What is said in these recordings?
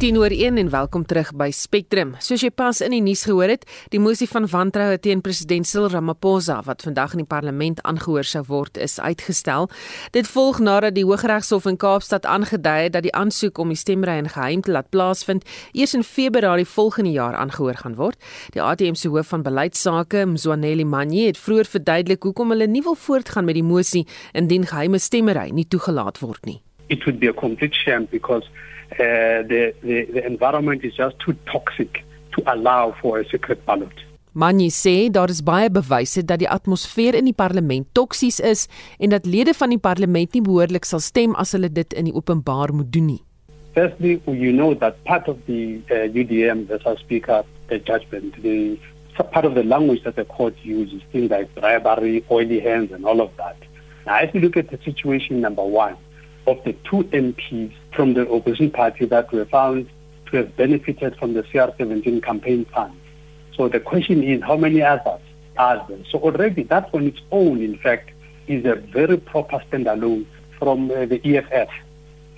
10 oor 1 en welkom terug by Spectrum. Soos jy pas in die nuus gehoor het, die mosie van wantroue teen president Cyril Ramaphosa wat vandag in die parlement aangehoor sou word, is uitgestel. Dit volg nadat die Hooggeregshof in Kaapstad aangedui het dat die aansoek om die stemry in geheim te laat plaasvind eers in Februarie volgende jaar aangehoor gaan word. Die ATM se hoof van beleidsake, Mzwaneli Manyi, het vroeër verduidelik hoekom hulle nie wil voortgaan met die mosie indien geheime stemry nie toegelaat word nie. It would be a complete shame because uh, the, the, the environment is just too toxic to allow for a secret ballot. Manny sê daar is baie bewyse dat die atmosfeer in die parlement toksies is en dat lede van die parlement nie behoorlik sal stem as hulle dit in die openbaar moet doen nie. Firstly, you know that part of the uh, UDM, the speaker, the judgment, the part of the language that the court uses, things like bribery, oily hands, and all of that. Now, if you look at the situation number one, of the two MPs from the opposition party that were found to have benefited from the CR17 campaign funds. So the question is, how many others are there? So already that on its own, in fact, is a very proper standalone from uh, the EFF.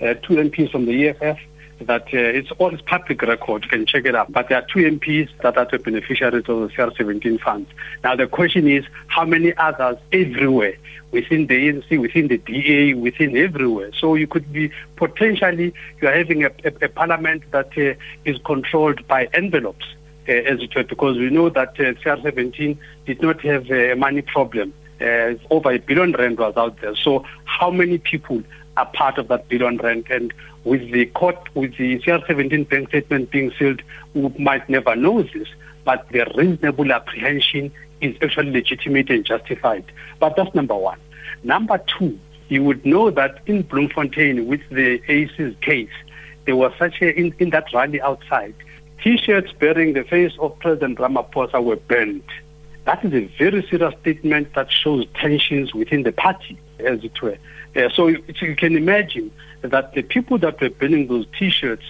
Uh, two MPs from the EFF that uh, it's all public record. You can check it out. But there are two MPs that are the beneficiaries of the CR17 funds. Now the question is, how many others everywhere within the ANC, within the DA, within everywhere? So you could be potentially you are having a, a, a parliament that uh, is controlled by envelopes. Uh, as it were, because we know that uh, CR17 did not have a money problem. Uh, over a billion rand was out there. So how many people are part of that billion rand. And with the court, with the CR17 bank statement being sealed, we might never know this. But the reasonable apprehension is actually legitimate and justified. But that's number one. Number two, you would know that in Bloemfontein, with the AC's case, there was such a, in, in that rally outside, T-shirts bearing the face of President Ramaphosa were burned. That is a very serious statement that shows tensions within the party, as it were. Uh, so you, you can imagine that the people that were burning those T-shirts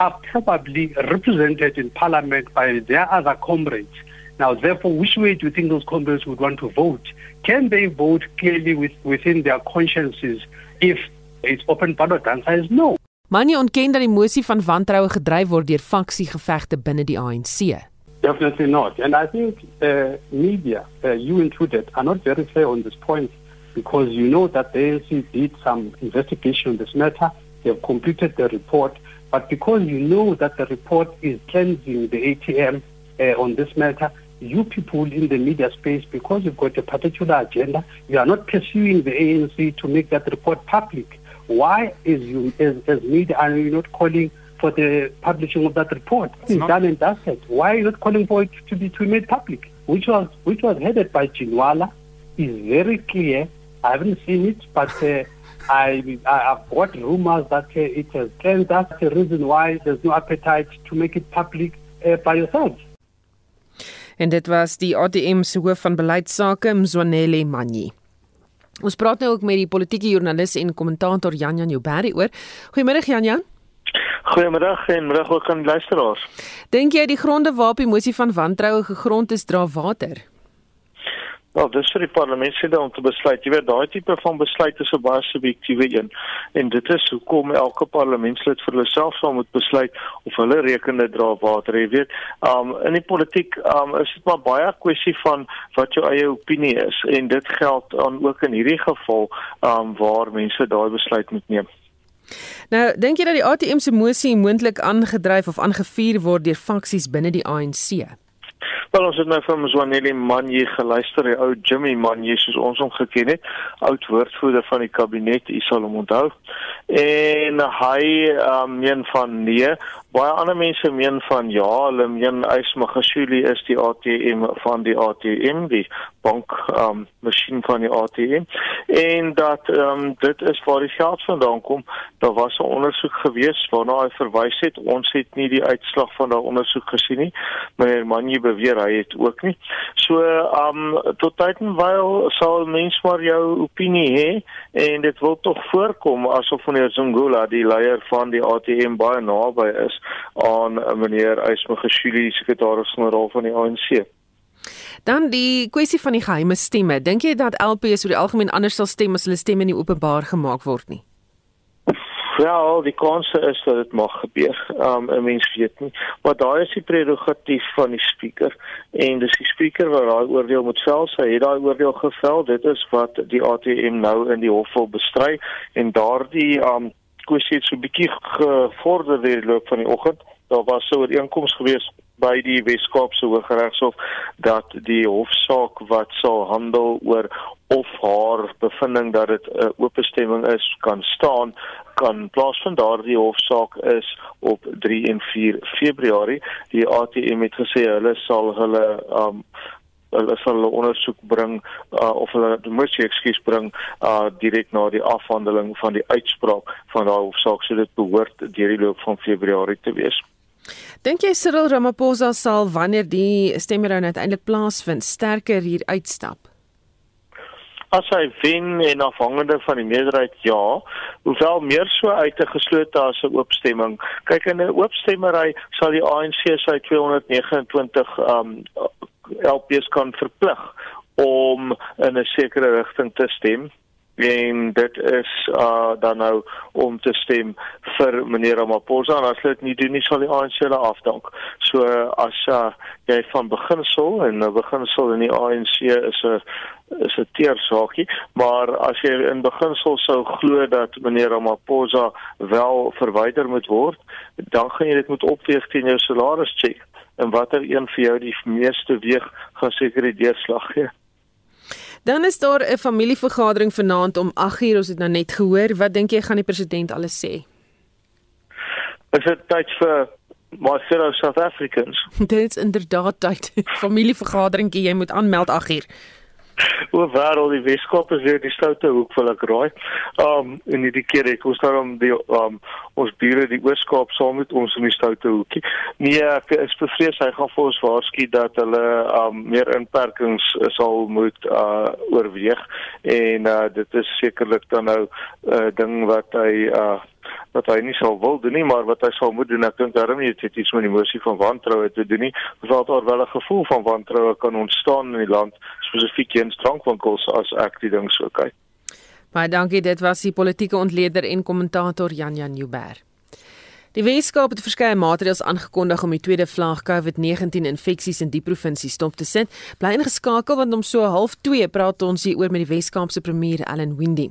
are probably represented in Parliament by their other comrades. Now, therefore, which way do you think those comrades would want to vote? Can they vote clearly with, within their consciences if it's open ballot? The answer is no. Manie ontken dat die mosie van wantroue gedryf word deur faksiegevegte binne die ANC. Definitely not. And I think uh, media, uh, you included, are not very fair on this point because you know that the ANC did some investigation on this matter. They have completed the report. But because you know that the report is cleansing the ATM uh, on this matter, you people in the media space, because you've got a particular agenda, you are not pursuing the ANC to make that report public. Why is you, as, as media, are you not calling for the publishing of that report? It's not done and dusted. Why are you not calling for it to be to be made public? Which was which was headed by Chinwala, is very clear I haven't seen it, but uh, I, I've got rumors that uh, it has turned. That's the reason why there's no appetite to make it public uh, by yourself. En dit was die ATM se hoof van beleidsake Mzwanele Manyi. Ons praat nou ook met die politieke joernalis en kommentator Jan Jan Jouberry oor. Goeiemôre Jan Jan. Goeiemiddag en middag ook aan luisteraars. Dink jy die gronde waarop die mosie van wantroue gegrond is dra water? Wel, dis vir die parlementslede om te besluit. Jy weet, daai tipe van besluit is 'n baie subjektiewe een. En dit is hoekom elke parlementslid vir hulself sal moet besluit of hulle rekende dra water, jy weet. Um in die politiek um is dit maar baie kwessie van wat jou eie opinie is en dit geld dan ook in hierdie geval um waar mense daai besluit moet neem. Nou, dink jy dat die ATM se mosie moontlik aangedryf of aangevuur word deur faksies binne die ANC? Wel ons het nou van Mzwaneli Manje geluister, die ou Jimmy Manje soos ons hom geken het, oud woordvoerder van die kabinet, u sal hom onthou. En hy um, meen van nee, baie ander mense meen van ja, hulle meen Ysmagashuli is die ATM van die ATM, die bank um masjien van die ATM en dat um dit is waar die geld vandaan kom. Daar was 'n ondersoek gewees waarna hy verwys het. Ons het nie die uitslag van daardie ondersoek gesien nie. Meneer Manje beweer hy het ook nie. So um tot tyd en wyl sal mens maar jou opinie hê en dit wil tog voorkom asof meneer Zungula die leier van die ATM baie naby is aan meneer Ysmagashuli sekretaris-generaal van die ANC. Dan die kwessie van die geheime stemme. Dink jy dat LP is oor die algemeen anders sal stem as hulle stemme nie openbaar gemaak word nie? Wel, die kans is dat dit mag gebeur. Um 'n mens weet nie, maar daai is die prerogatief van die spreker en dis die spreker wat daai oordeel moet vel. Sy het daai oordeel gevel. Dit is wat die ATM nou in die hof wil bestry en daardie um kwessie het so 'n bietjie gevorder deur die loop van die oggend. Daar was so 'n ooreenkoms gewees by die Weskaapse Hooggeregshof dat die hofsaak wat sal handel oor of haar bevinding dat dit 'n oop stemming is kan staan kan plaasvind daardie hofsaak is op 3 en 4 Februarie die ATM het gesê hulle sal hulle um hulle sal hulle ondersoek bring uh, of hulle moet jy ekskuus bring uh, direk na die afhandeling van die uitspraak van daai hofsaak so dit behoort deur die loop van Februarie te wees. Dink jy Cyril Ramaphosa sal wanneer die stemmeround uiteindelik plaasvind sterker hier uitstap? As hy wen en afhangende van die meerderheid ja, hoewel meer so uit te geslote as 'n oopstemming. Kyk in 'n oopstemmery sal die ANC sy 229 um LPs kan verplig om in 'n sekere rigting te stem. En dit is uh dan nou om te stem vir meneer Ramaphosa. En as hulle dit nie doen nie sal die ANC hulle afdank. So as uh, jy van beginsel en 'n beginsel in die ANC is 'n is 'n teersaakie, maar as jy in beginsel sou glo dat meneer Ramaphosa wel verwyder moet word, dan gaan jy dit moet opweeg teen jou salaris check en watter een vir jou die meeste weeg gaan seker die deurslag gee. Dan is daar 'n familievergadering vanaand om 8:00 ons het nou net gehoor. Wat dink jy gaan die president alles sê? Is dit tyd vir my fellow South Africans? dit is inderdaad tyd. familievergaderingkie, jy moet aanmeld 8:00. Waar al die Weskaap is weer die stoute hoek wil ek raai. Um en hierdie keer het ons daarom die um ons bure die Ooskaap saam met ons in die stoute hoekie. Nee, ek is bevrees hy gaan vir ons waarsku dat hulle um meer inperkings sal moet uh oorweeg en uh dit is sekerlik dan nou 'n uh, ding wat hy uh wat hy nie sou wil doen nie, maar wat hy sou moet doen, ek dink daarom nie dit iets met emosie van wantroue te doen nie. Want daar wel 'n gevoel van wantroue kan ontstaan in die land, spesifiek in drankwinkels as ek die ding so kyk. Baie dankie, dit was die politieke ontleder en kommentator Jan Jan Nieuwberg. Die Weskaap het verskeie maatreëls aangekondig om die tweede vlaag COVID-19 infeksies in die provinsie stop te sit. Bly ingeskakel want om so 0.30 praat ons hier oor met die Weskaapse premier Allan Windey.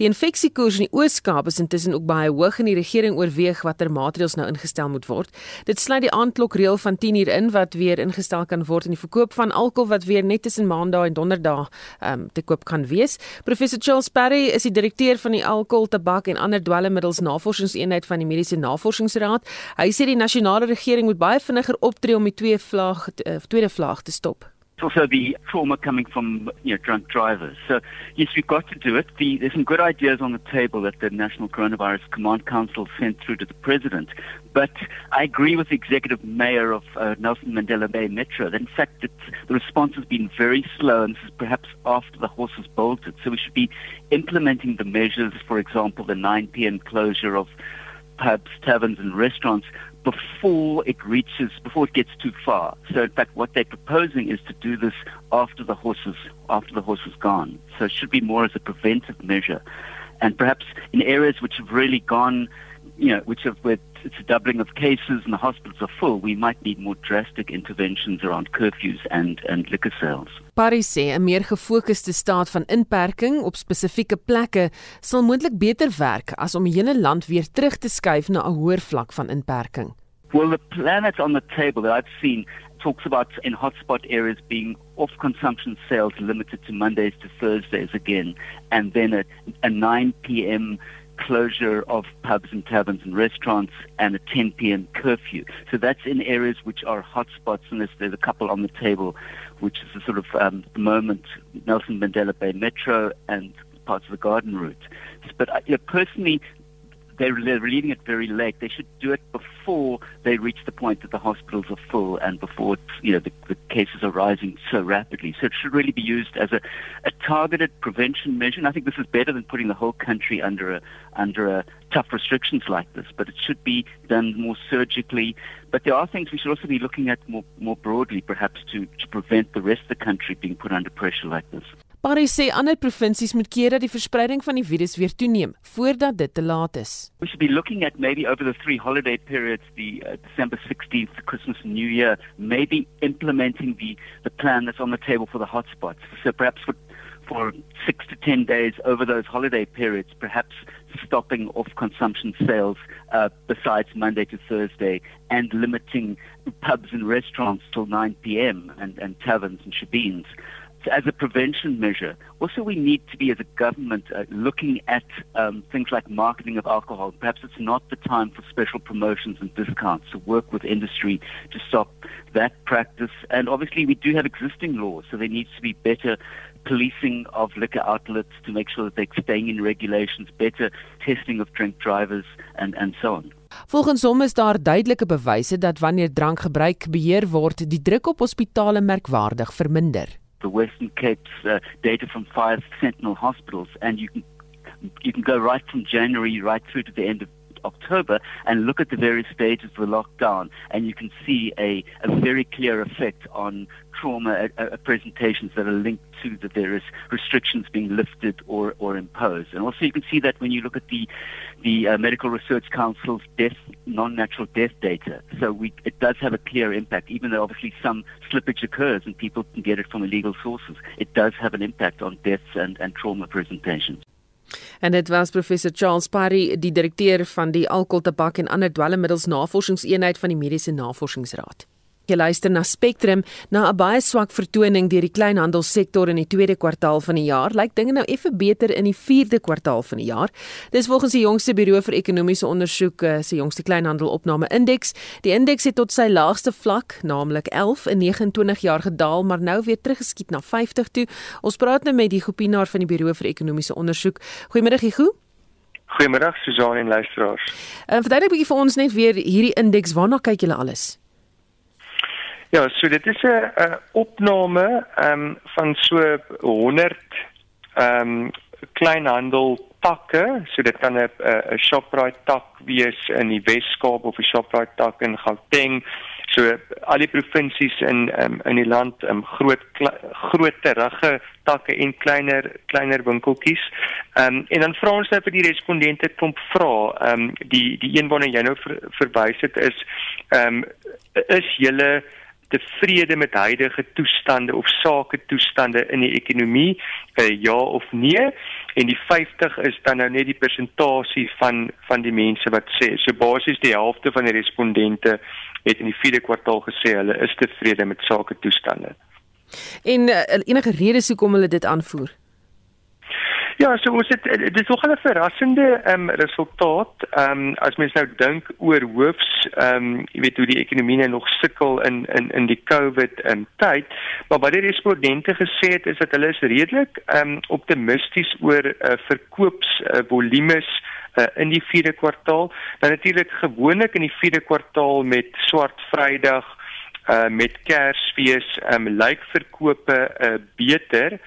Die infeksiekoers in die Oos-Kaap is intussen ook baie hoog en die regering oorweeg watter maatreëls nou ingestel moet word. Dit sluit die aandklokreël van 10 uur in wat weer ingestel kan word in die verkoop van alkohol wat weer net tussen maandag en donderdag um, te koop kan wees. Professor Charles Parry is die direkteur van die alkohol, tabak en ander dwelmmiddels navorsingseenheid van die mediese navorsing verkiesingsraad. Hy sê die nasionale regering moet baie vinniger optree om die twee vlaag uh, tweede vlaag te stop. also the trauma coming from you know, drunk drivers. So, yes, we've got to do it. The, there's some good ideas on the table that the National Coronavirus Command Council sent through to the President. But I agree with the Executive Mayor of uh, Nelson Mandela Bay Metro that, in fact, the response has been very slow, and this is perhaps after the horses bolted. So we should be implementing the measures, for example, the 9 p.m. closure of pubs, taverns, and restaurants before it reaches, before it gets too far. So, in fact, what they're proposing is to do this after the horses, after the horse is gone. So, it should be more as a preventive measure, and perhaps in areas which have really gone, you know, which have with it's a doubling of cases and the hospitals are full, we might need more drastic interventions around curfews and and liquor sales. Paris sê 'n meer gefokusde staat van inperking op spesifieke plekke sal moontlik beter werk as om die hele land weer terug te skuif na 'n hoër vlak van inperking. Well, the plan that's on the table that I've seen talks about in hotspot areas being off consumption sales limited to Mondays to Thursdays again, and then a, a 9 p.m. closure of pubs and taverns and restaurants and a 10 p.m. curfew. So that's in areas which are hotspots, and there's, there's a couple on the table, which is the sort of um, the moment Nelson Mandela Bay Metro and parts of the Garden Route. But uh, you know, personally, they're, they're leaving it very late. They should do it before they reach the point that the hospitals are full and before you know the, the cases are rising so rapidly. So it should really be used as a, a targeted prevention measure. And I think this is better than putting the whole country under a under a tough restrictions like this. But it should be done more surgically. But there are things we should also be looking at more more broadly, perhaps to, to prevent the rest of the country being put under pressure like this. Parry sê ander provinsies moet keer dat die verspreiding van die virus weer toeneem voordat dit te laat is. We should be looking at maybe over the three holiday periods, the uh, December 16th, Christmas and New Year, maybe implementing the, the plan that's on the table for the hotspots. So perhaps for, for six to ten days over those holiday periods, perhaps stopping off consumption sales uh, besides Monday to Thursday and limiting pubs and restaurants till 9 p.m. and, and taverns and shebeens as a prevention measure. Also, we need to be, as a government, uh, looking at um, things like marketing of alcohol. Perhaps it's not the time for special promotions and discounts to work with industry to stop that practice. And obviously, we do have existing laws, so there needs to be better policing of liquor outlets to make sure that they're staying in regulations, better testing of drink drivers, and, and so on. Volgens hom is daar duidelike bewyse dat wanneer drankgebruik beheer word, die druk op hospitale merkwaardig verminder. The Western Cape's uh, data from five sentinel hospitals, and you can you can go right from January right through to the end of October and look at the various stages of the lockdown, and you can see a, a very clear effect on trauma uh, uh, presentations that are linked to the various restrictions being lifted or, or imposed. And also, you can see that when you look at the the uh, Medical Research Council's death, non-natural death data. So we, it does have a clear impact, even though obviously some slippage occurs and people can get it from illegal sources. It does have an impact on deaths and, and trauma presentations. En dit was professor Charles Parry, die direkteur van die Alkohol, Tabak en Ander Dwelmmiddels Navorsingseenheid van die Mediese Navorsingsraad. Jy luister na Spectrum na 'n baie swak vertoning deur die kleinhandelssektor in die tweede kwartaal van die jaar. Lyk dinge nou effe beter in die vierde kwartaal van die jaar. Dis volgens die jongste Buro vir Ekonomiese Ondersoek eh, se jongste kleinhandelopname indeks. Die indeks het tot sy laagste vlak, naamlik 11 in 29 jaar gedaal, maar nou weer teruggeskiet na 50 toe. Ons praat nou met die Gopinaar van die Buro vir Ekonomiese Ondersoek. Goeiemiddag, Hugo. Goeiemiddag Susan en luisteraars. En uh, verduidelik 'n bietjie vir ons net weer hierdie indeks, waarna kyk julle alles? Ja, so dit is 'n opname ehm um, van so 100 ehm um, kleinhandel takke, so dit kan 'n 'n Shoprite tak wees in die Wes-Kaap of 'n Shoprite tak in Gauteng. So al die provinsies in um, in die land, um, groot terugge takke en kleiner kleiner winkeltjies. Ehm um, en dan vra ons net vir die respondente klomp vra. Ehm um, die die een waarna jy nou ver, verwys het is ehm um, is julle tevrede met huidige toestande of sake toestande in die ekonomie uh, ja of nee? En die 50 is dan nou net die persentasie van van die mense wat sê so basies die helfte van die respondente het in die 4de kwartaal gesê hulle is tevrede met sake toestande en uh, enige redes hoekom hulle dit aanvoer Ja, so ons het dit is nogal 'n verrassende um, resultaat. Ehm um, as mens nou dink oor hoofs ehm um, jy weet hoe die ekonomie nou nog sukkel in in in die COVID en ehm, tyd, maar wat die respondente gesê het is dat hulle is redelik ehm um, optimisties oor uh, verkoops uh, volumes uh, in die 4de kwartaal. Dan natuurlik gewoonlik in die 4de kwartaal met swart Vrydag uh met Kersfees um, lyk verkope uh, beter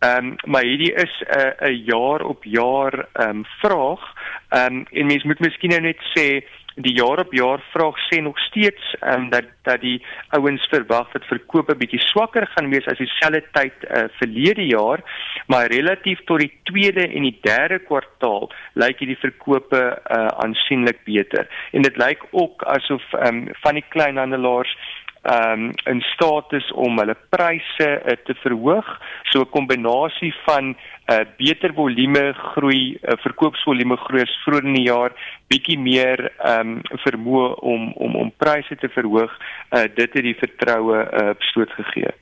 Ehm um, maar hierdie is 'n uh, 'n jaar op jaar ehm um, vraag. Ehm um, en mens moet miskien nou net sê die jaar op jaar vraag sê nog steeds ehm um, dat dat die ouens verwag dat verkope bietjie swakker gaan wees as dieselfde tyd uh, verlede jaar, maar relatief tot die tweede en die derde kwartaal lyk hierdie verkope uh, aansienlik beter. En dit lyk ook asof ehm um, van die kleinhandelaars um, in staat is om hulle pryse uh, te verhoog. So 'n kombinasie van 'n uh, beter volume groei, uh, verkoopsvolume groei vroeër in die jaar, bietjie meer um, vermoë om om om pryse te verhoog, uh, dit het die vertroue uh, stoot gegee.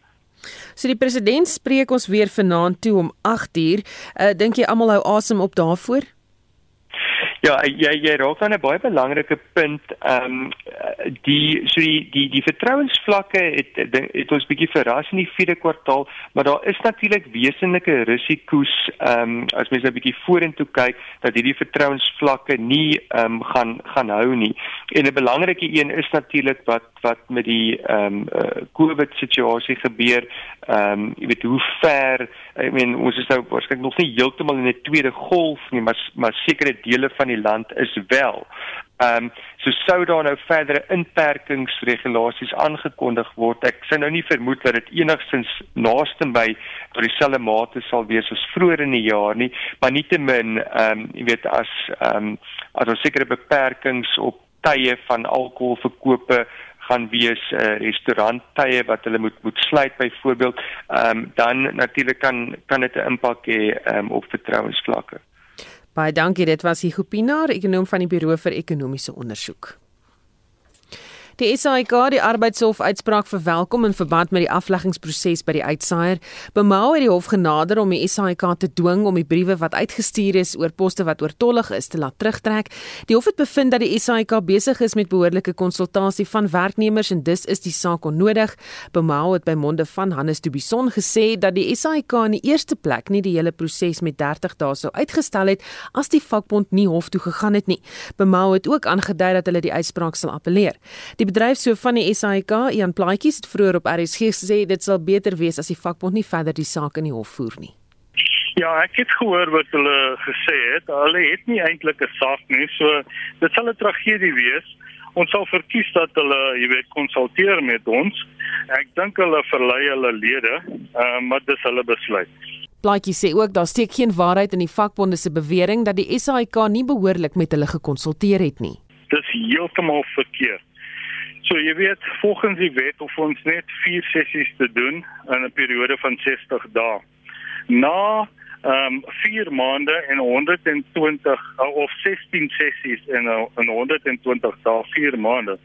So die president spreek ons weer vanaand toe om 8uur. Uh, Dink jy almal hou asem op daarvoor? Ja, jy jy raak aan 'n baie belangrike punt. Ehm um, die so die die die vertrouensvlakke het het ons bietjie verras in die 4de kwartaal, maar daar is natuurlik wesenlike risiko's ehm um, as mens nou bietjie vorentoe kyk dat hierdie vertrouensvlakke nie ehm um, gaan gaan hou nie. En 'n belangrike een is natuurlik wat wat met die ehm um, uh, COVID situasie gebeur. Ehm um, jy weet hoe ver, ek meen ons is nou waarskynlik nog nie heeltemal in 'n tweede golf nie, maar maar sekere dele van die land is wel. Ehm um, so sou daar nou verdere inperkingsregulasies aangekondig word. Ek sien nou nie vermoed dat dit enigstens naaste by tot dieselfde mate sal wees as vroeër in die jaar nie, maar nietemin ehm um, jy weet as ehm um, as ons sekere beperkings op tye van alkoholverkope gaan wees uh, restauranttye wat hulle moet moet sluit byvoorbeeld ehm um, dan natuurlik kan kan dit 'n impak hê um, op vertrouensvlakke. Baie dankie dit was Hugo Pinaar ekonom van die Buro vir Ekonomiese Onderzoek. Die SAIK die arbeidshof uitspraak verwelkom in verband met die afleggingsproses by die uitsaaier. Bemou het die hof genader om die SAIK te dwing om die briewe wat uitgestuur is oor poste wat oortollig is te laat terugtrek. Die hof het bevind dat die SAIK besig is met behoorlike konsultasie van werknemers en dus is die saak onnodig. Bemou het by monde van Hannes Dubison gesê dat die SAIK in die eerste plek nie die hele proses met 30 dae sou uitgestel het as die vakbond nie hof toe gegaan het nie. Bemou het ook aangedui dat hulle die uitspraak sal appeleer. Die bedryfshoof van die SAIK, Ian Plaatjies, het vroeër op RSG gesê dit sal beter wees as die vakbond nie verder die saak in die hof voer nie. Ja, ek het gehoor wat hulle gesê het. Hulle het nie eintlik 'n saak nie, so dit sal 'n tragedie wees. Ons sal verkies dat hulle, jy weet, konsulteer met ons. Ek dink hulle verlei hulle lede, uh, maar dis hulle besluit. Plaatjie sê ook daar steek geen waarheid in die vakbonde se bewering dat die SAIK nie behoorlik met hulle gekonsulteer het nie. Dis heeltemal verkeerd. So jy weet volgens die wet of ons net 4 sessies te doen in 'n periode van 60 dae. Na ehm um, 4 maande en 120 of 16 sessies in 'n 120 dae 4 maande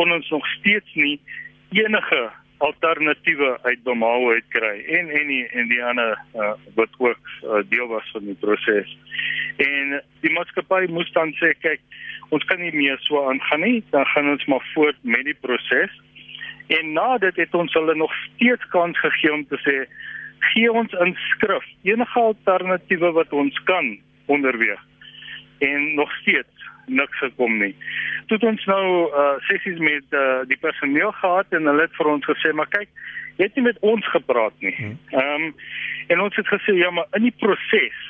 kon ons nog steeds nie enige alternatiewe uit Bamao uitkry en en die en die ander uh, wat ook uh, deel was van die proses. En die maatskappy moes dan sê kyk ons kan nie meer so aangaan nie, dan gaan ons maar voort met die proses. En na dit het ons hulle nog steeds kans gegee om te sê gee ons in skrif enige alternatiewe wat ons kan onderweeg. En nog steeds niks gekom nie. Toe ons nou uh sessies met uh, die personeel gehad en hulle het vir ons gesê maar kyk, jy het nie met ons gepraat nie. Hmm. Ehm um, en ons het gesê ja, maar in die proses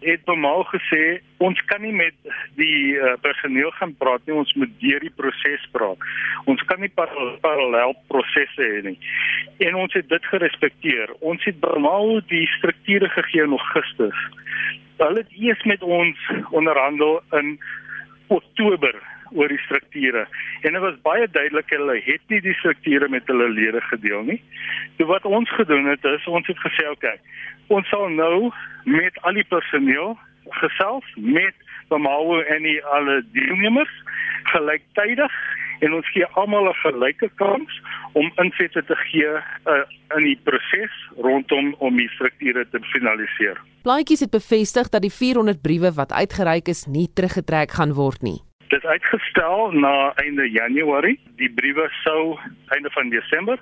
het normaal gesê ons kan nie met die uh, personeel gaan praat nie ons moet deur die proses praat ons kan nie parallel prosesse hê nie en ons het dit gerespekteer ons het normaal die strukture gegee in Augustus hulle het eers met ons onderhandel in Oktober oor die strukture en dit was baie duidelik hulle het nie die strukture met hulle lede gedeel nie. So wat ons gedoen het is ons het gesê oké, okay, ons sal nou met al die personeel gesels met Bamao en die alle deelnemers gelyktydig en ons gee almal 'n gelyke kans om insette te gee uh, in die proses rondom om die strukture te finaliseer. Plaatjies het bevestig dat die 400 briewe wat uitgereik is nie teruggetrek gaan word nie. Dit is uitgestel na einde Januarie. Die briewe sou einde van Desember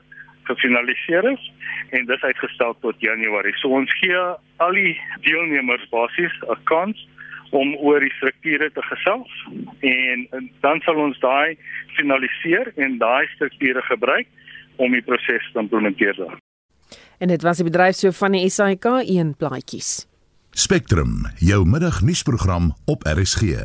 gefinaliseer is en dit is uitgestel tot Januarie. So ons gee al die deelnemers basies 'n kans om oor die strukture te gesels en, en dan sal ons daai finaliseer en daai strukture gebruik om die proses te implementeer. En dit was die bedryfshoof van die SAIK, een plaatjies. Spectrum, jou middagnuusprogram op RSG.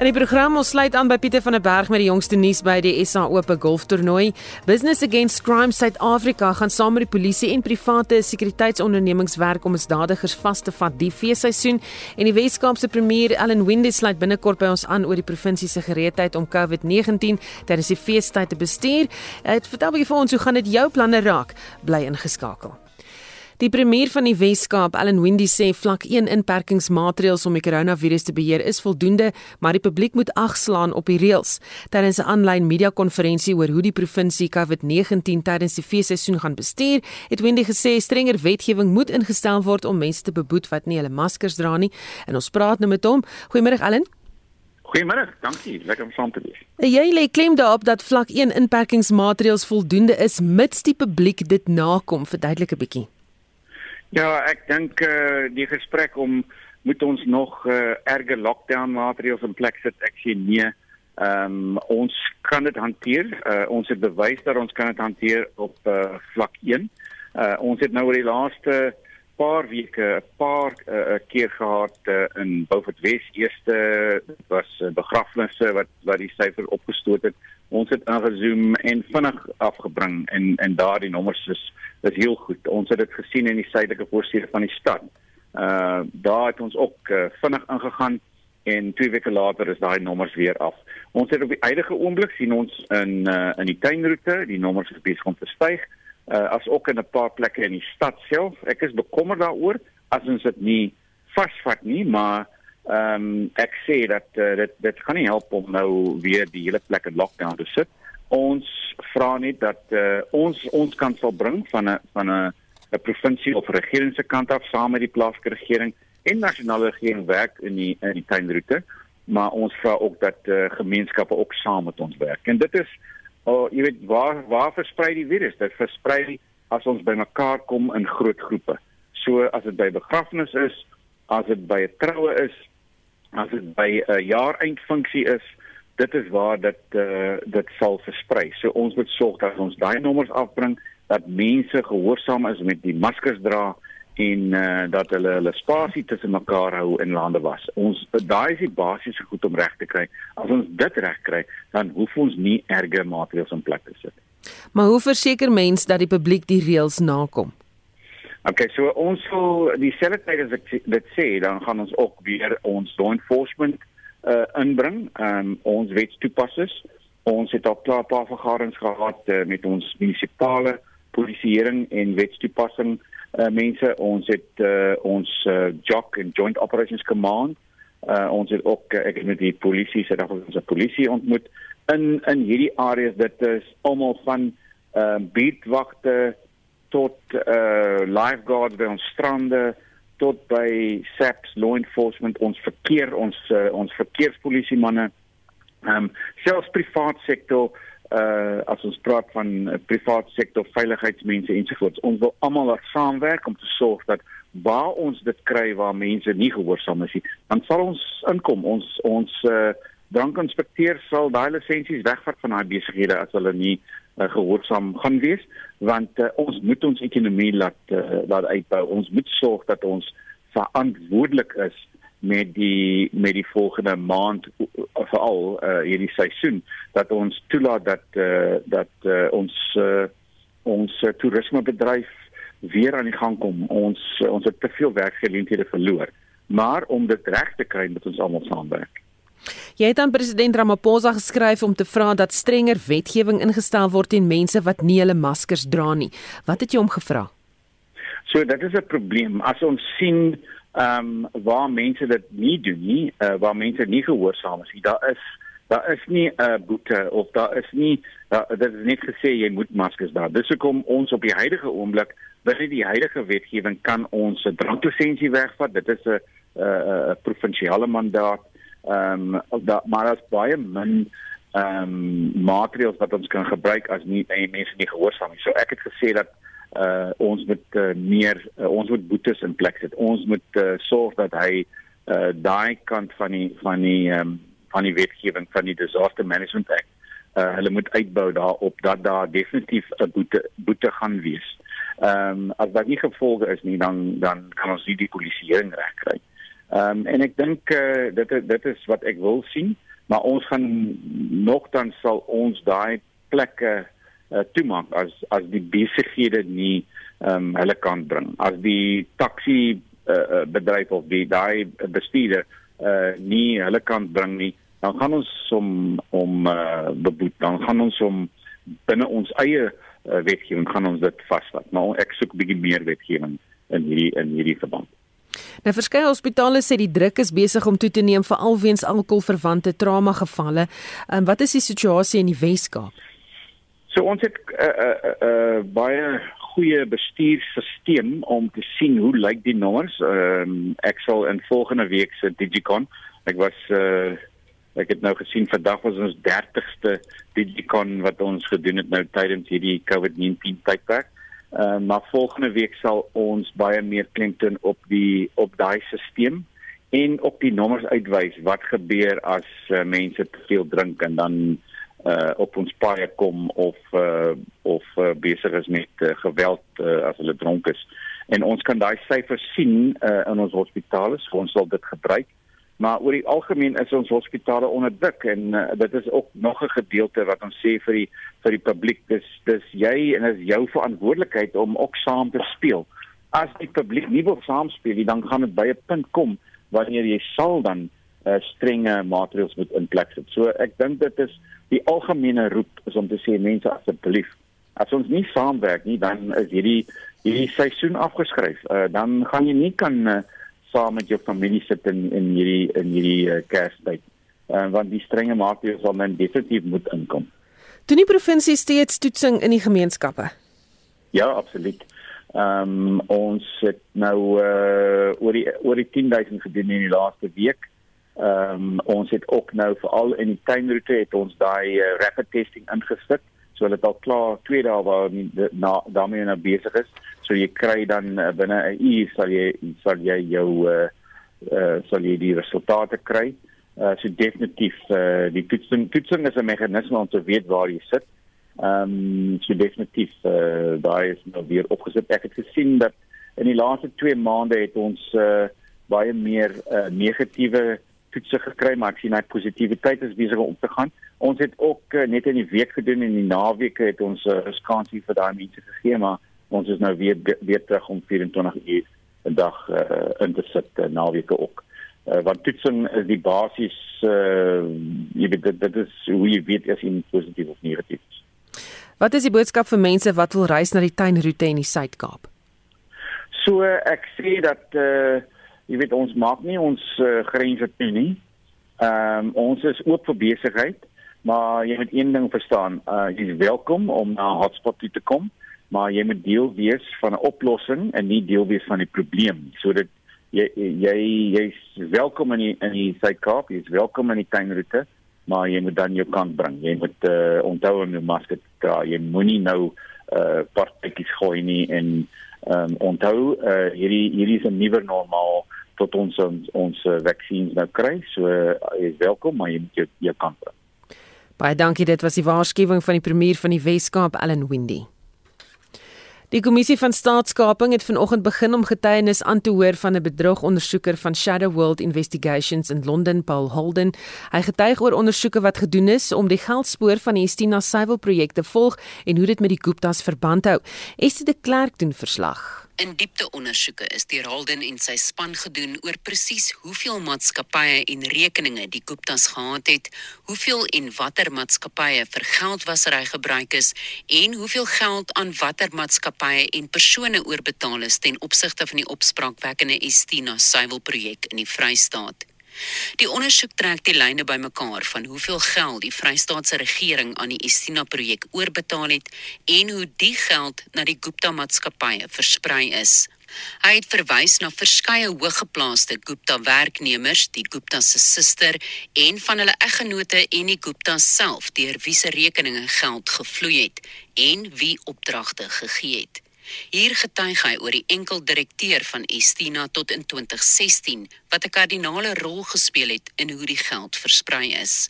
In die program ons sluit aan by Pieter van der Berg met die jongste nuus by die SA Ope Golftoernooi. Business Against Crime Suid-Afrika gaan saam met die polisie en private sekuriteitsondernemings werk om misdadigers vas te vat die feesseisoen en die Wes-Kaapse premier Allan Windey sluit binnekort by ons aan oor die provinsie se gereedheid om COVID-19 tydens die feestyd te bestuur. Dit vertel 'n bietjie vir ons hoe gaan dit jou planne raak? Bly ingeskakel. Die premier van die Wes-Kaap, Allan Windey, sê vlak 1 inperkingsmaatreëls om die koronavirus te beheer is voldoende, maar die publiek moet agslaan op die reëls. Tydens 'n aanlyn media-konferensie oor hoe die provinsie COVID-19 tydens die feesseisoen gaan bestuur, het Windey gesê strenger wetgewing moet ingestel word om mense te beboet wat nie hulle maskers dra nie. En ons praat nou met hom. Goeiemôre Allan. Goeiemôre, dankie. Lekker om saam te wees. Jy lê klem daarop dat vlak 1 inperkingsmaatreëls voldoende is mits die publiek dit nakom. Verduidelik 'n bietjie. Ja, ek dink eh uh, die gesprek om moet ons nog eh uh, erge lockdown maatreëls in plek sit. Ek sê nee. Ehm um, ons kan dit hanteer. Uh, ons het bewys dat ons kan dit hanteer op eh uh, vlak 1. Uh, ons het nou oor die laaste paar weke 'n paar uh, keer gehad uh, in Beaufort Wes eerste was uh, begrafnisse wat wat die syfer opgestoot het ons het aangezoom en vinnig afgebring en en daardie nommers is is heel goed ons het dit gesien in die suidelike voorstede van die stad uh daar het ons ook uh, vinnig ingegaan en twee weke later is daai nommers weer af. Ons het op die huidige oomblik sien ons in uh, in die tuinroete, die nommers is besig om te styg, uh, as ook in 'n paar plekke in die stad self. Ek is bekommerd daaroor as ons dit nie vasvat nie, maar ehm um, ek sê dat uh, dit dit gaan nie help om nou weer die hele plek in lockdown te sit. Ons vra net dat uh, ons ons kan sal bring van 'n van 'n 'n provinsie of regering se kant af saam met die plaaslike regering en nasionale regering werk in die in die tuinroete, maar ons vra ook dat uh, gemeenskappe ook saam met ons werk. En dit is oh, jy weet waar waar versprei die virus? Dit versprei as ons bymekaar kom in groot groepe. So as dit by begrafnis is, as dit by 'n troue is, as dit by 'n jaareindfunksie is, dit is waar dit uh, dit sal versprei. So ons moet sorg dat ons daai nommers afbring dat mense gehoorsaam is met die maskers dra en uh, dat hulle hulle spasie tussen mekaar hou en lande was. Ons daai is die basiese goed om reg te kry. As ons dit reg kry, dan hoef ons nie erge maatreëls in plek te sit. Maar hoe verseker mens dat die publiek die reëls nakom? Okay, so ons sal dieselfde tyd as ek dit sê, dan gaan ons ook weer ons law enforcement uh inbring, um, ons wetstoepassers. Ons het al klaar 'n paar vergaderings gehad uh, met ons munisipale polisieering en wetstoepassing uh, mense. Ons het uh, ons uh, JOC en Joint Operations Command. Uh, ons het ook uh, ek het met die polisie se dag ons polisie ontmoet. In in hierdie areas dit is almal van uh, beatwagte tot uh, lifeguards by ons strande tot by SAPS law enforcement. Ons verkeer ons uh, ons verkeerspolisie manne ehm um, selfs privaat sektor uh as ons praat van uh, privaat sektor veiligheidsmense ensovoorts. Ons wil almal laat saamwerk om te sorg dat waar ons dit kry waar mense nie gehoorsaam is nie dan sal ons inkom. Ons ons uh drankinspekteur sal daai lisensies wegvat van daai besighede as hulle nie uh, gehoorsaam gaan wees want uh, ons moet ons ekonomie laat uh, laat uitbou ons moet sorg dat ons verantwoordelik is met die met die volgende maand veral uh, hierdie seisoen dat ons toelaat dat uh, dat uh, ons uh, ons uh, toerismebedryf weer aan die gang kom. Ons uh, ons het te veel werkgeleenthede verloor. Maar om dit reg te kry, moet ons almal saamwerk. Jy het aan president Ramaphosa geskryf om te vra dat strenger wetgewing ingestel word teen mense wat nie hulle maskers dra nie. Wat het jy hom gevra? So dit is 'n probleem. As ons sien ehm um, waar mense dit nie doen nie, uh, waar mense nie gehoorsaam is nie. Daar is daar is nie 'n uh, boete of daar is nie daar, dit is net gesê jy moet maskers dra. Dis hoekom ons op die huidige oomblik binne die huidige wetgewing kan ons 'n dranklisensie wegvat. Dit is 'n 'n provinsiale mandaat. Ehm um, da maar as baie min ehm um, maatreëls wat ons kan gebruik as nie mense nie gehoorsaam nie. So ek het gesê dat uh ons moet uh, meer uh, ons moet boetes in plek sit. Ons moet uh, sorg dat hy uh daai kant van die van die um, van die wetgewing van die Disaster Management Act uh hulle moet uitbou daarop dat daar definitief 'n boete boete gaan wees. Ehm um, as daar nie gevolge is nie dan dan kan ons nie die polisieering reg kry. Ehm um, en ek dink uh, dit dit is wat ek wil sien, maar ons gaan nogtans sal ons daai plekke uh, uh, toemaak as as die besighede nie ehm um, hulle kan bring. As die taxi uh, bedryf of die daai bestuurder uh, nie hulle kan bring nie, dan gaan ons om om uh, beboet. Dan gaan ons om binne ons eie uh, wetgewing gaan ons dit vasvat. Maar ek soek bietjie meer wetgewing in hierdie in hierdie verband. Nou verskeie hospitale sê die druk is besig om toe te neem vir alweens alkoholverwante trauma gevalle. En wat is die situasie in die Wes-Kaap? So ons het 'n uh, uh, uh, baie goeie bestuurstelsel om te sien hoe lyk die nommers. Ehm um, ek sal in volgende week se Digicon. Ek was uh ek het nou gesien vandag was ons 30ste Digicon wat ons gedoen het nou tydens hierdie COVID-19 tydperk. Uh, maar volgende week sal ons baie meer klemtoon op die op daai stelsel en op die nommers uitwys wat gebeur as uh, mense te veel drink en dan uh op ons paai kom of uh of uh, besig is met uh, geweld uh, as hulle dronk is. en ons kan daai syfers sien uh, in ons hospitale, so ons sal dit gebruik. Maar oor die algemeen is ons hospitale onderdruk en uh, dit is ook nog 'n gedeelte wat ons sê vir die vir die publiek dis dis jy en is jou verantwoordelikheid om ook saam te speel. As die publiek nie wil saamspeel nie, dan gaan dit by 'n punt kom wanneer jy sal dan uh, strenge maatreëls moet in plek sit. So ek dink dit is die algemene roep is om te sê mense asseblief as ons nie saamwerk nie dan is hierdie hierdie seisoen afgeskryf. Uh, dan gaan jy nie kan uh, saam met jou familie sit in in hierdie in hierdie uh, Kerstyd. Uh, want die strenge maatreëls sal men definitief moet inkom. Doen die provinsie steeds toetsing in die gemeenskappe? Ja, absoluut. Ehm um, ons het nou uh, oor die oor die 10000 gedoen in die laaste week. Ehm um, ons het ook nou veral in die tuinroete het ons daai uh, rapid testing ingesit. So hulle het al klaar 2 dae waar na daarmee nou besig is. So jy kry dan uh, binne 'n uur sal jy sal jy jou uh, uh sal jy die resultate kry. Uh so definitief uh die toetsing toetsing is 'n meganisme om te weet waar jy sit. Ehm um, so definitief uh daai is nou weer opgesit. Ek het gesien dat in die laaste 2 maande het ons uh baie meer uh negatiewe toetse gekry, maar ek sien dat positiwiteit is besig om te gaan. Ons het ook uh, net in die week gedoen en in die naweke het ons 'n uh, skansie vir daai mense gegee, maar ons is nou weer weer terug om 24 uur 'n dag uh, in te sit uh, naweke ook. Uh, want toetsing is die basis uh jy weet dit, dit is hoe jy weet as jy positief of negatief is. Wat is die boodskap vir mense wat wil reis na die tuinroete in die Suid-Kaap? So ek sê dat uh jy weet ons maak nie ons uh, grense toe nie. Ehm um, ons is oop vir besigheid, maar jy moet een ding verstaan, uh, jy is welkom om na hotspot toe te kom, maar jy moet deel wees van 'n oplossing en nie deel wees van die probleem. So dit jy jy jy's welkom in die, in die Suid-Kaap, jy's welkom in die tuinroete, maar jy moet dan jou kant bring. Jy moet uh, onthou om jou masker te dra. Jy moenie nou uh partytjies gooi nie en um, onthou uh, hierdie hierdie is 'n nuwe normaal tot ons ons, ons uh, vaksines nou kry. So uh, is welkom, maar jy moet jou, jou kant bring. Baie dankie. Dit was die waarskuwing van die premier van die Wes-Kaap, Allan Windy. Die kommissie van staatskaping het vanoggend begin om getuienis aan te hoor van 'n bedrogondersoeker van Shadow World Investigations in Londen, Paul Holden. Hy getuig oor ondersoeke wat gedoen is om die geldspoor van die Estina Suiwel projek te volg en hoe dit met die Guptas verband hou. Estie de Klerk doen verslag. In diepte ondersoeke is deur Holden en sy span gedoen oor presies hoeveel maatskappye en rekeninge die Guptas gehad het, hoeveel en watter maatskappye vir geldwasery gebruik is en hoeveel geld aan watter maatskappye en persone oorbetaal is ten opsigte van die opspraakwekkende Estina suiwelprojek in die Vrystaat. Die ondersoek trek die lyne bymekaar van hoeveel geld die Vrystaatse regering aan die Estina projek oorbetaal het en hoe die geld na die Gupta maatskappye versprei is. Hy het verwys na verskeie hooggeplaaste Gupta werknemers, die Gupta se suster en van hulle eggenote en die Gupta self deur wie se rekeninge geld gevloei het en wie opdragte gegee het. Hier getuig hy oor die enkel direkteur van Estina tot in 2016 wat 'n kardinale rol gespeel het in hoe die geld versprei is.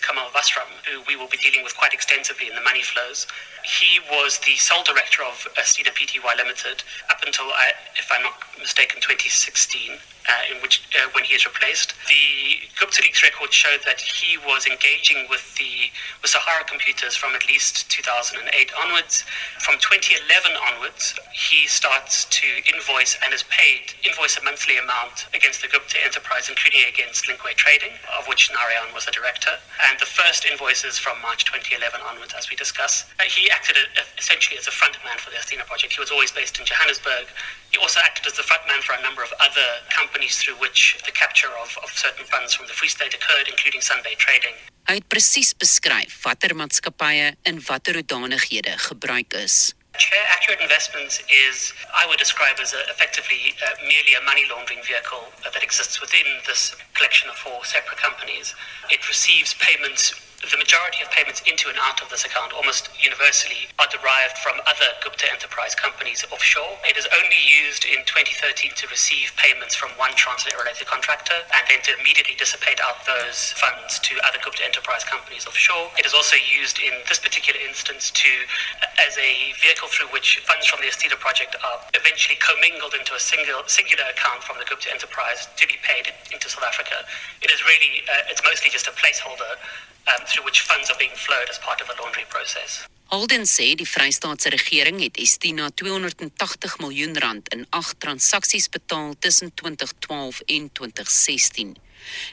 Kamal Vasram, who we will be dealing with quite extensively in the money flows, he was the sole director of Estina Pty Limited up until, uh, if I'm not mistaken, 2016. Uh, in which, uh, when he is replaced, the Gupta Leaks records show that he was engaging with the with Sahara Computers from at least 2008 onwards. From 2011 onwards, he starts to invoice and is paid invoice a monthly amount against the Gupta enterprise, including against Linkway Trading, of which Narayan was the director. And the first invoices from March 2011 onwards, as we discuss, uh, he acted essentially as a frontman for the Athena project. He was always based in Johannesburg. He also acted as the frontman for a number of other companies through which the capture of, of certain funds from the Free State occurred, including Sunday trading. Hy het presies beskryf watter maatskappye in watter hoedanighede gebruik is. Chair Accurate Investments is, I would describe as a, effectively uh, merely a money laundering vehicle that exists within this collection of four separate companies. It receives payments The majority of payments into and out of this account almost universally are derived from other Gupta Enterprise companies offshore. It is only used in 2013 to receive payments from one transit related contractor and then to immediately dissipate out those funds to other Gupta Enterprise companies offshore. It is also used in this particular instance to as a vehicle through which funds from the Estida project are eventually commingled into a single singular account from the Gupta Enterprise to be paid into South Africa. It is really uh, it's mostly just a placeholder um, through which funds are being flowed as part of a laundry process. Holden sê die Vrystaatse regering het Estina 280 miljoen rand in 8 transaksies betaal tussen 2012 en 2016.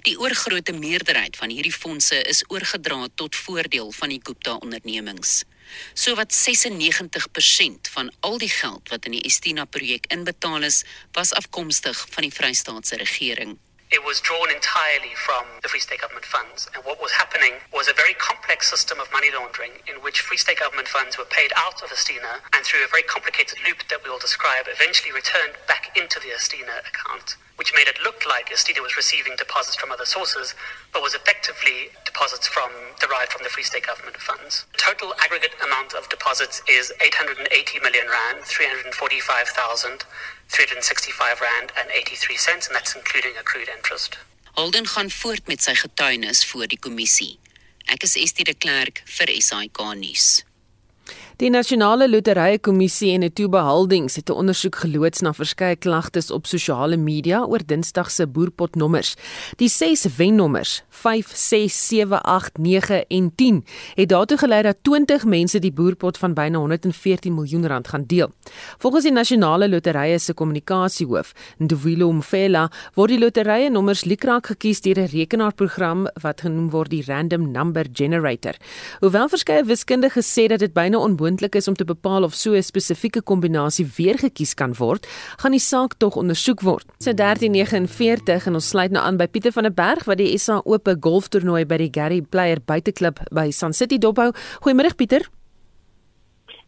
Die oorgrootste meerderheid van hierdie fondse is oorgedra tot voordeel van die Gupta ondernemings. Sowat 96% van al die geld wat in die Estina projek inbetaal is, was afkomstig van die Vrystaatse regering. It was drawn entirely from the Free State government funds. And what was happening was a very complex system of money laundering in which Free State government funds were paid out of Estina and through a very complicated loop that we will describe, eventually returned back into the Estina account, which made it look like Estina was receiving deposits from other sources, but was effectively deposits from derived from the Free State government funds. The total aggregate amount of deposits is 880 million rand, 345,000 365 rand and 83 cents and that's including accrued interest. Holden gaan voort met sy getuienis voor die kommissie. Ek is Estie de Klerk vir SAK nuus. Die Nasionale Loterye Kommissie en 'n toebehoudings het 'n ondersoek geloods na verskeie klagtes op sosiale media oor Dinsdag se boerpotnommers. Die 6 wennommers, 5, 6, 7, 8, 9 en 10, het daartoe gelei dat 20 mense die boerpot van byna 114 miljoen rand gaan deel. Volgens die Nasionale Loterye se kommunikasiehoof, Ndwilo Mfela, word die loterye nommers liekraak gekies deur 'n rekenaarprogram wat genoem word die Random Number Generator. Hoewel verskeie wiskundiges sê dat dit byna onmoontlik moontlik is om te bepaal of so 'n spesifieke kombinasie weer gekies kan word, gaan die saak tog ondersoek word. So 1349 en ons sluit nou aan by Pieter van der Berg wat die SA Ope golftoernooi by die Gary Player Buiteklub by Sun City dophou. Goeiemôre Pieter.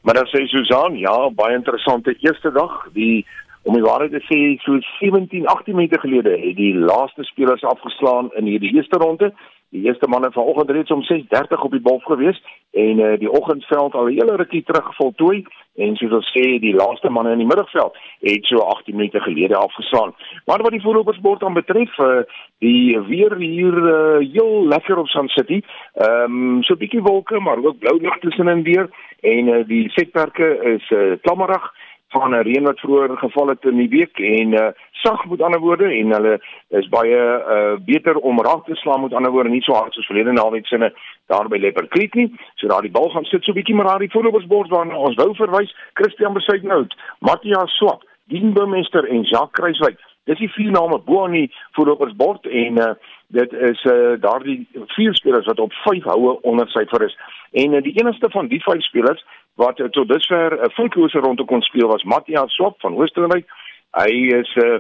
Maar dan sê Susan, ja, baie interessante eerste dag. Die om die waarheid te sê, so 17, 18 minute gelede het die laaste spelers afgeslaan in hierdie eerste ronde. Die eerste manne vanoggend reeds om 6:30 op die bal gewees en uh, die oggendveld al 'n hele rukkie terug voltooi en soos ons sê die laaste manne in die middagveld het so 18 minute gelede afgeslaan. Maar wat die voorlopersbord aan betref, uh, die weer hier uh, heel lekker op Sun City. Ehm um, so 'n bietjie wolke, maar ook blou lig tussenin weer en uh, die setperke is uh, klammerig van 'n reën wat vroeër geval het in die week en uh, sag met ander woorde en hulle is baie uh, beter om raak te slaan met ander woorde nie so hard soos verlede naweek sinne daar by Leopard Creek nie. So daar die bal gaan sit so bietjie maar daar die voorlopersbord waarna ons wou verwys Christian Besuitnout Matthias Swart Dien Burmester en Jacques Kruiswyk dis die vier name bo aan die voorlopersbord en uh, dit is uh, daardie vier spelers wat op 5 houe onder syfer is. En uh, die enigste van die vyf spelers wat uh, tot dusver 'n uh, voetkoerse rondte kon speel was Matthias Swap van Oostenryk. Hy is uh,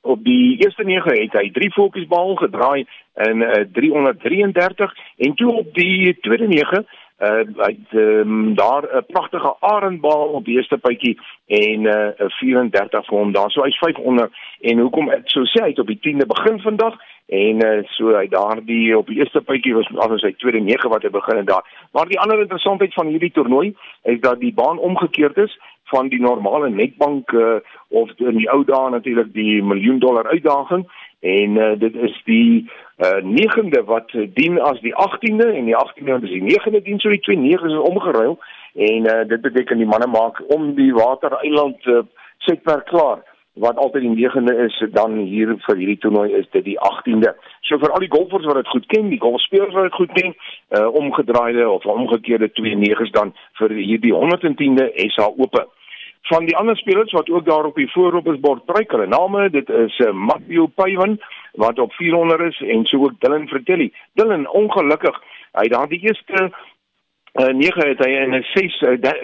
op die eerste 9 het hy 3 voetjies bal gedraai in uh, 333 en toe op die tweede 9 uh hy um, daar 'n pragtige arendbal op die eerste puitjie en 'n uh, 34 vir hom daar. So hy's 500 en hoekom ek so sê hy het op die 10de begin vandag en uh, so hy daardie op die eerste puitjie was as hy tweede 9 wat hy begin en daar. Maar die ander interessantheid van hierdie toernooi is dat die baan omgekeerd is van die normale netbank uh, of in die ou dae natuurlik die miljoen dollar uitdaging en uh, dit is die uh, 9de wat dien as die 18de en die 18de is die 9de dien. So die twee 9's is omgeruil en uh, dit beteken die manne maak om die watereiland uh, setwerk klaar. Wat altyd die 9de is dan hier vir hierdie toernooi is dit die 18de. So vir al die golfers wat dit goed ken, die golfspelers wat dit goed ken, uh omgedraaide of omgekeerde twee 9's dan vir hierdie 110de SA Ope van die ander spelers wat ook daar op die voorroepersbord pryk hulle name dit is uh, Matthew Paywan wat op 400 is en so ook Dylan Vertelli Dylan ongelukkig hy daar die eerste uh, 9 het hy in 'n 6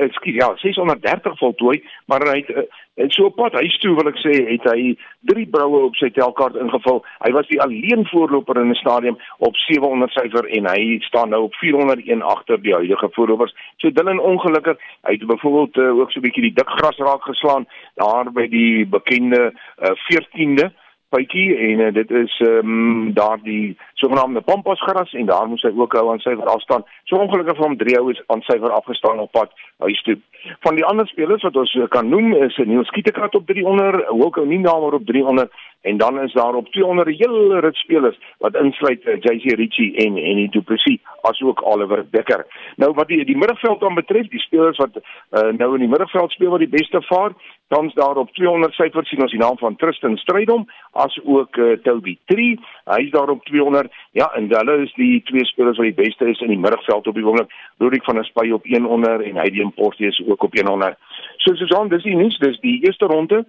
ekskuus ja 630 voltooi maar hy het uh, En so op pad huis toe wil ek sê het hy drie broue op sy telkaart ingevul. Hy was die alleen voorloper in 'n stadium op 700 syfer en hy staan nou op 401 agter die huidige voorlopers. So Dylan ongelukkig, hy het byvoorbeeld uh, ook so 'n bietjie die dik gras raak geslaan daar by die bekende uh, 14de bytjie en uh, dit is ehm um, daardie sogenaamde pampas gras en daar moes hy ook hou aan syfer afstaan. So ongelukkig vir hom drie hou is aan syfer afgestaan op pad huis toe. Van die ander spelers wat ons kan noem is Niels Kietekat op 300, Wilko Ninamer op 300 en dan is daar op 200 hele rit spelers wat insluit uh, JC Ritchie en en die Du Plessis asook Oliver Becker. Nou wat die die middelveld dan betref, die spelers wat uh, nou in die middelveld speel wat die beste vaar, tans daar op 200 syfer sien ons die naam van Tristan Strydom as ook uh, Toby 3. Hy's daar op 200. Ja, en hulle is die twee spelers wat die beste is in die middelveld op die oomblik. Rodrik van der Spy op 100 en Heidi Portius ook op 100. So Susan, dis die nuus, dis die eerste ronde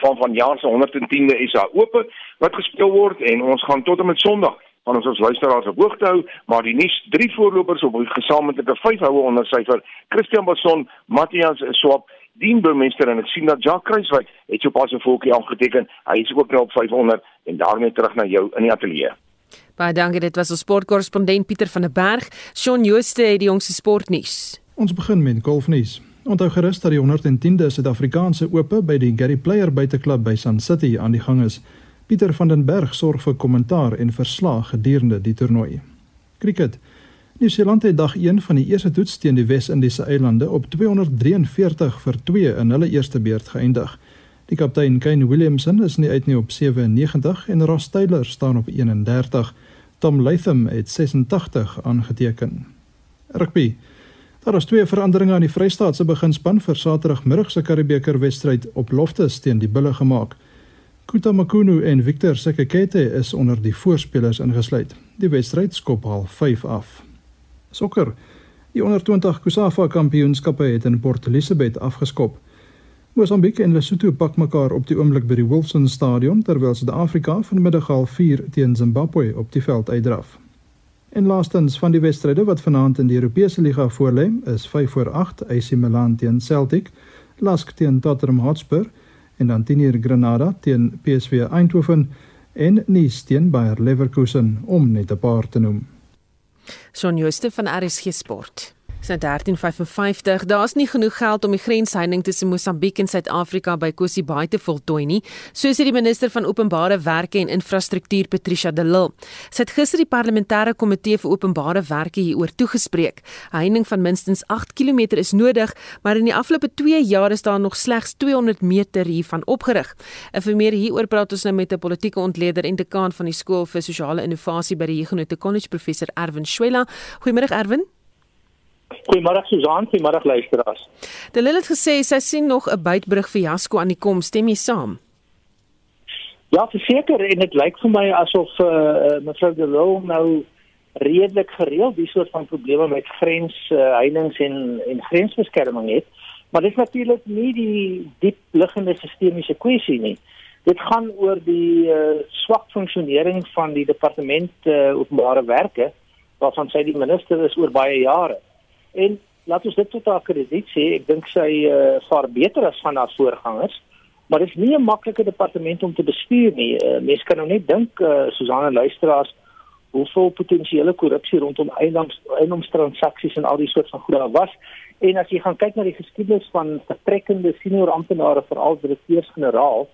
van van jaar se 110de SA Ope wat gespeel word en ons gaan tot en met Sondag van ons ons luisteraars op hoogte hou, maar die nuus drie voorlopers op die gesamentlike 5 houe onder syfer Christian Basson, Matthias Swap Dien Burmester en ek sien dat Jacques Kruiswyk het so pas 'n volkie aangeteken. Hy is ook nou op 500 en daarmee terug na jou in die ateljee. Baie dankie, dit was ons sportkorrespondent Pieter van der Berg. Shaun Jooste het die jongste sportnuus. Ons begin met golfnuus. Onthou gerus dat die 110de Suid-Afrikaanse Ope by die Gary Player Buiteklub by Sun City aan die gang is. Pieter van den Berg sorg vir kommentaar en verslag gedurende die toernooi. Cricket. Nieu-Seeland het dag 1 van die eerste toets teen die Wes-Indiese eilande op 243 vir 2 in hulle eerste beurt geëindig. Die kaptein Kane Williamson is nie uit nie op 97 en Ross Taylor staan op 31. Tom Latham het 86 aangeteken. Rugby. Daar is twee veranderinge aan die Vrystaatse beginspan vir Saterdagmiddag se Karibebeker wedstryd op Loftus teen die Bulle gemaak. Kuta Makunu en Victor Sekekete is onder die voorspelers ingesluit. Die wedstryd skop al 5 af. Sokker. Die onder 20 Kusafa Kampioenskappe het in Port Elizabeth afgeskop. Mosambiek en Lesotho pak mekaar op die oomblik by die Wilson Stadion terwyl Suid-Afrika vanmiddag al 4 teen Zimbabwe op die veld uitdraf. En laastens van die wedstryde wat vanaand in die Europese liga voorlê, is 5 voor 8 AC Milan teen Celtic, Lask teen Tottenham Hotspur en dan 10:00 Granada teen PSV Eindhoven en Nice teen Bayer Leverkusen om net 'n paar te noem. Son Jooste van RSG Sport. Dis 1355. Daar's nie genoeg geld om die grensheining tussen Mosambiek en Suid-Afrika by Kosibaai te voltooi nie, so sê die minister van Openbare Werke en Infrastruktuur Patricia de Lille. Sy het gister die parlementêre komitee vir openbare werke hieroor toegespreek. Heining van minstens 8 km is nodig, maar in die afgelope 2 jaar is daar nog slegs 200 meter hiervan opgerig. En vir meer hieroor praat ons nou met 'n politieke ontleder en dekaan van die skool vir sosiale innovasie by die Huguenot College professor Erwin Schwella. Goeiemôre Erwin. Goeiemôre Susan, goeiemôre luisteraars. Delil het gesê sy sien nog 'n buitbrug vir Jasko aan die kom, stem jy saam? Ja, verseker en dit lyk vir my asof eh uh, mevrou Delil nou redelik gereeld die soort van probleme met grens uh, heininge en en grensbeskerming het. Maar dit is natuurlik nie die diep liggende sistemiese kwessie nie. Dit gaan oor die uh, swak funksionering van die departement uh, openbare werke waarvan sy die minister is oor baie jare. En laat ons dit tot haar krediet sê, ek dink sy uh, vaar beter as van haar voorgangers. Maar dit is nie 'n maklike departement om te bestuur nie. Uh, Mense kan nou net dink uh, Susanne luisteraars hoeveel potensiële korrupsie rondom eiendomstransaksies en al die soort van goed daar was. En as jy gaan kyk na die geskiedenis van vertrekkende senior amptenare veral direkteurs-generaal,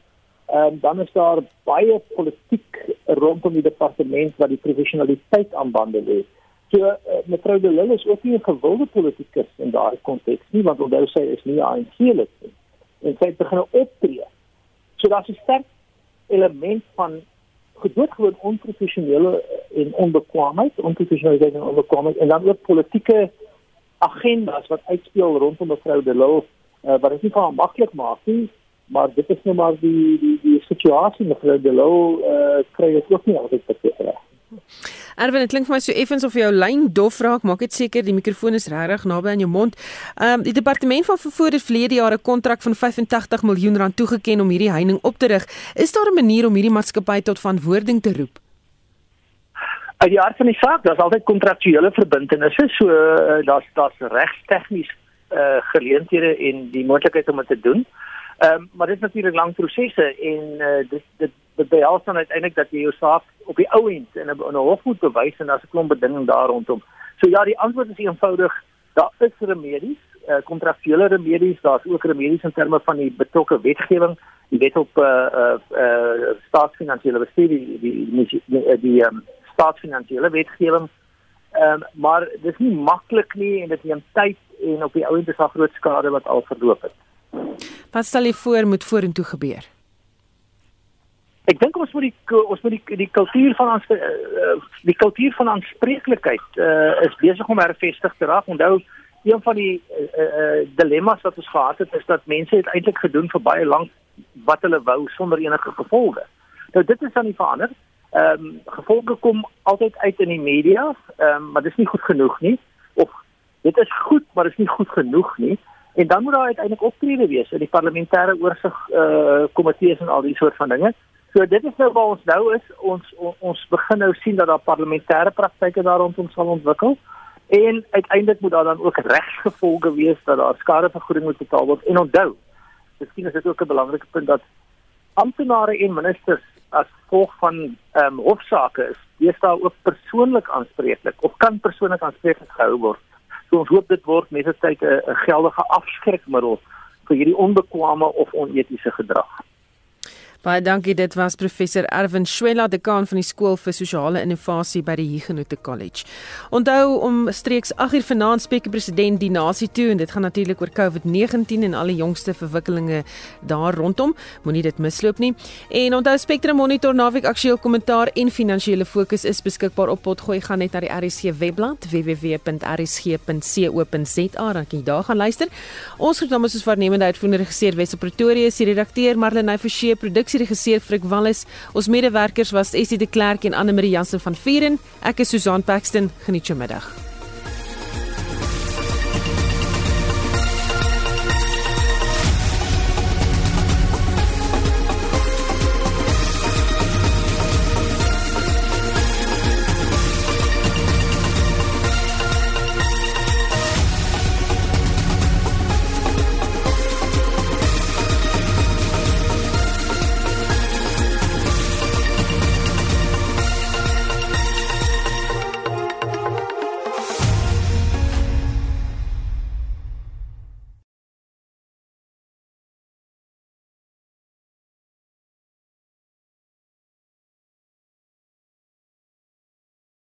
um, dan is daar baie politiek rondom die departement wat die professionaliteit aan bande lê. So uh, mevrou De Lille is ook nie 'n gewilde politikus in daardie konteks nie want onthou sy is nie ANC lid nie. En sy het begin optree. So daar's 'n sterk element van gedooggewoon onprofessionele eh, en onbekwaamheid, onprofessionaliteit en onbekwaamheid en dan ook politieke agendas wat uitspeel rondom mevrou De Lille uh, wat dit nie van maklik maak nie maar dit is nou maar die die die situasie mevrou De Lille uh, kry dit ook nie altyd reg. Erwin, dit klink vir my so effens of jou lyn dof raak. Maak dit seker die mikrofoon is regtig naby aan jou mond. Ehm um, die departement van vervoer het verlede jaar 'n kontrak van 85 miljoen rand toegeken om hierdie heining op te rig. Is daar 'n manier om hierdie maatskappy tot verantwoording te roep? Uit die aard van die saak, daar's altyd kontraktuele verbintenisse, so uh, daar's daar's regstegnies uh geleenthede en die moontlikheid om dit te doen. Ehm um, maar dit is natuurlik lang prosesse en uh, dit dit behels dan uiteindelik dat jy jou saak op die ou end in 'n 'n hof moet bewys en daar's 'n klomp bedinging daar rondom. So ja, die antwoord is eenvoudig. Daar is remedies, uh, kontraktuele remedies, daar's ook remedies in terme van die betrokke wetgewing die wet op uh uh, uh staatsfinansiële bestuur die die die, die, die um, staatsfinansiële wetgewing. Ehm um, maar dis nie maklik nie en dit neem tyd en op die ou end is daar groot skade wat al verloop het. Wat stel jy voor moet vorentoe gebeur? Ek dink ons moet die ons moet die die kultuur van ons uh, die kultuur van aanspreeklikheid uh, is besig om hervestig te raak. Onthou een van die uh, uh, dilemma's wat ons gehad het is dat mense het eintlik gedoen vir baie lank wat hulle wou sonder enige gevolge. Nou dit is dan nie verander. Ehm um, gevolge kom altyd uit in die media, ehm um, maar dit is nie goed genoeg nie. Of dit is goed, maar dit is nie goed genoeg nie. En dan moet daar uiteindelik optrede wees in die parlementêre oorsig uh, komitees en al die soort van dinge. So dit is nou waar ons nou is. Ons on, ons begin nou sien dat daar parlementêre praktyke daar rondom sal ontwikkel. En uiteindelik moet daar dan ook regsgevolge wees dat daar skadevergoeding moet betaal word. En onthou, miskien is dit ook 'n belangrike punt dat amptenare en ministers as gevolg van ehm um, hofsaake is, deesdae ook persoonlik aanspreeklik of kan persoonlik aanspreeklik gehou word. So ons hoop dit word met tyd 'n geldige afskrikmiddel vir hierdie onbekwame of onetiese gedrag. Baie dankie. Dit was professor Erwin Schwella, dekaan van die skool vir sosiale innovasie by die Huguenot College. Onthou om streeks 8uur vanaand spreek die president die nasie toe en dit gaan natuurlik oor COVID-19 en al die jongste verwikkelinge daar rondom. Moenie dit misloop nie. En onthou Spectrum Monitor naweek aktueel kommentaar en finansiële fokus is beskikbaar op potgooi gaan net na die RSG webblad www.rsg.co.za dan kan jy daar gaan luister. Ons groet namens ons waarnemende uitvoerende regisseur Wessel Pretorius, die redakteur Marlene Forsie, produksieregisseur Frik Wallis. Ons medewerkers was Essie de Klerk en Anne Marie Jansen van Vieren. Ek is Susan Paxton. Geniet jou middag.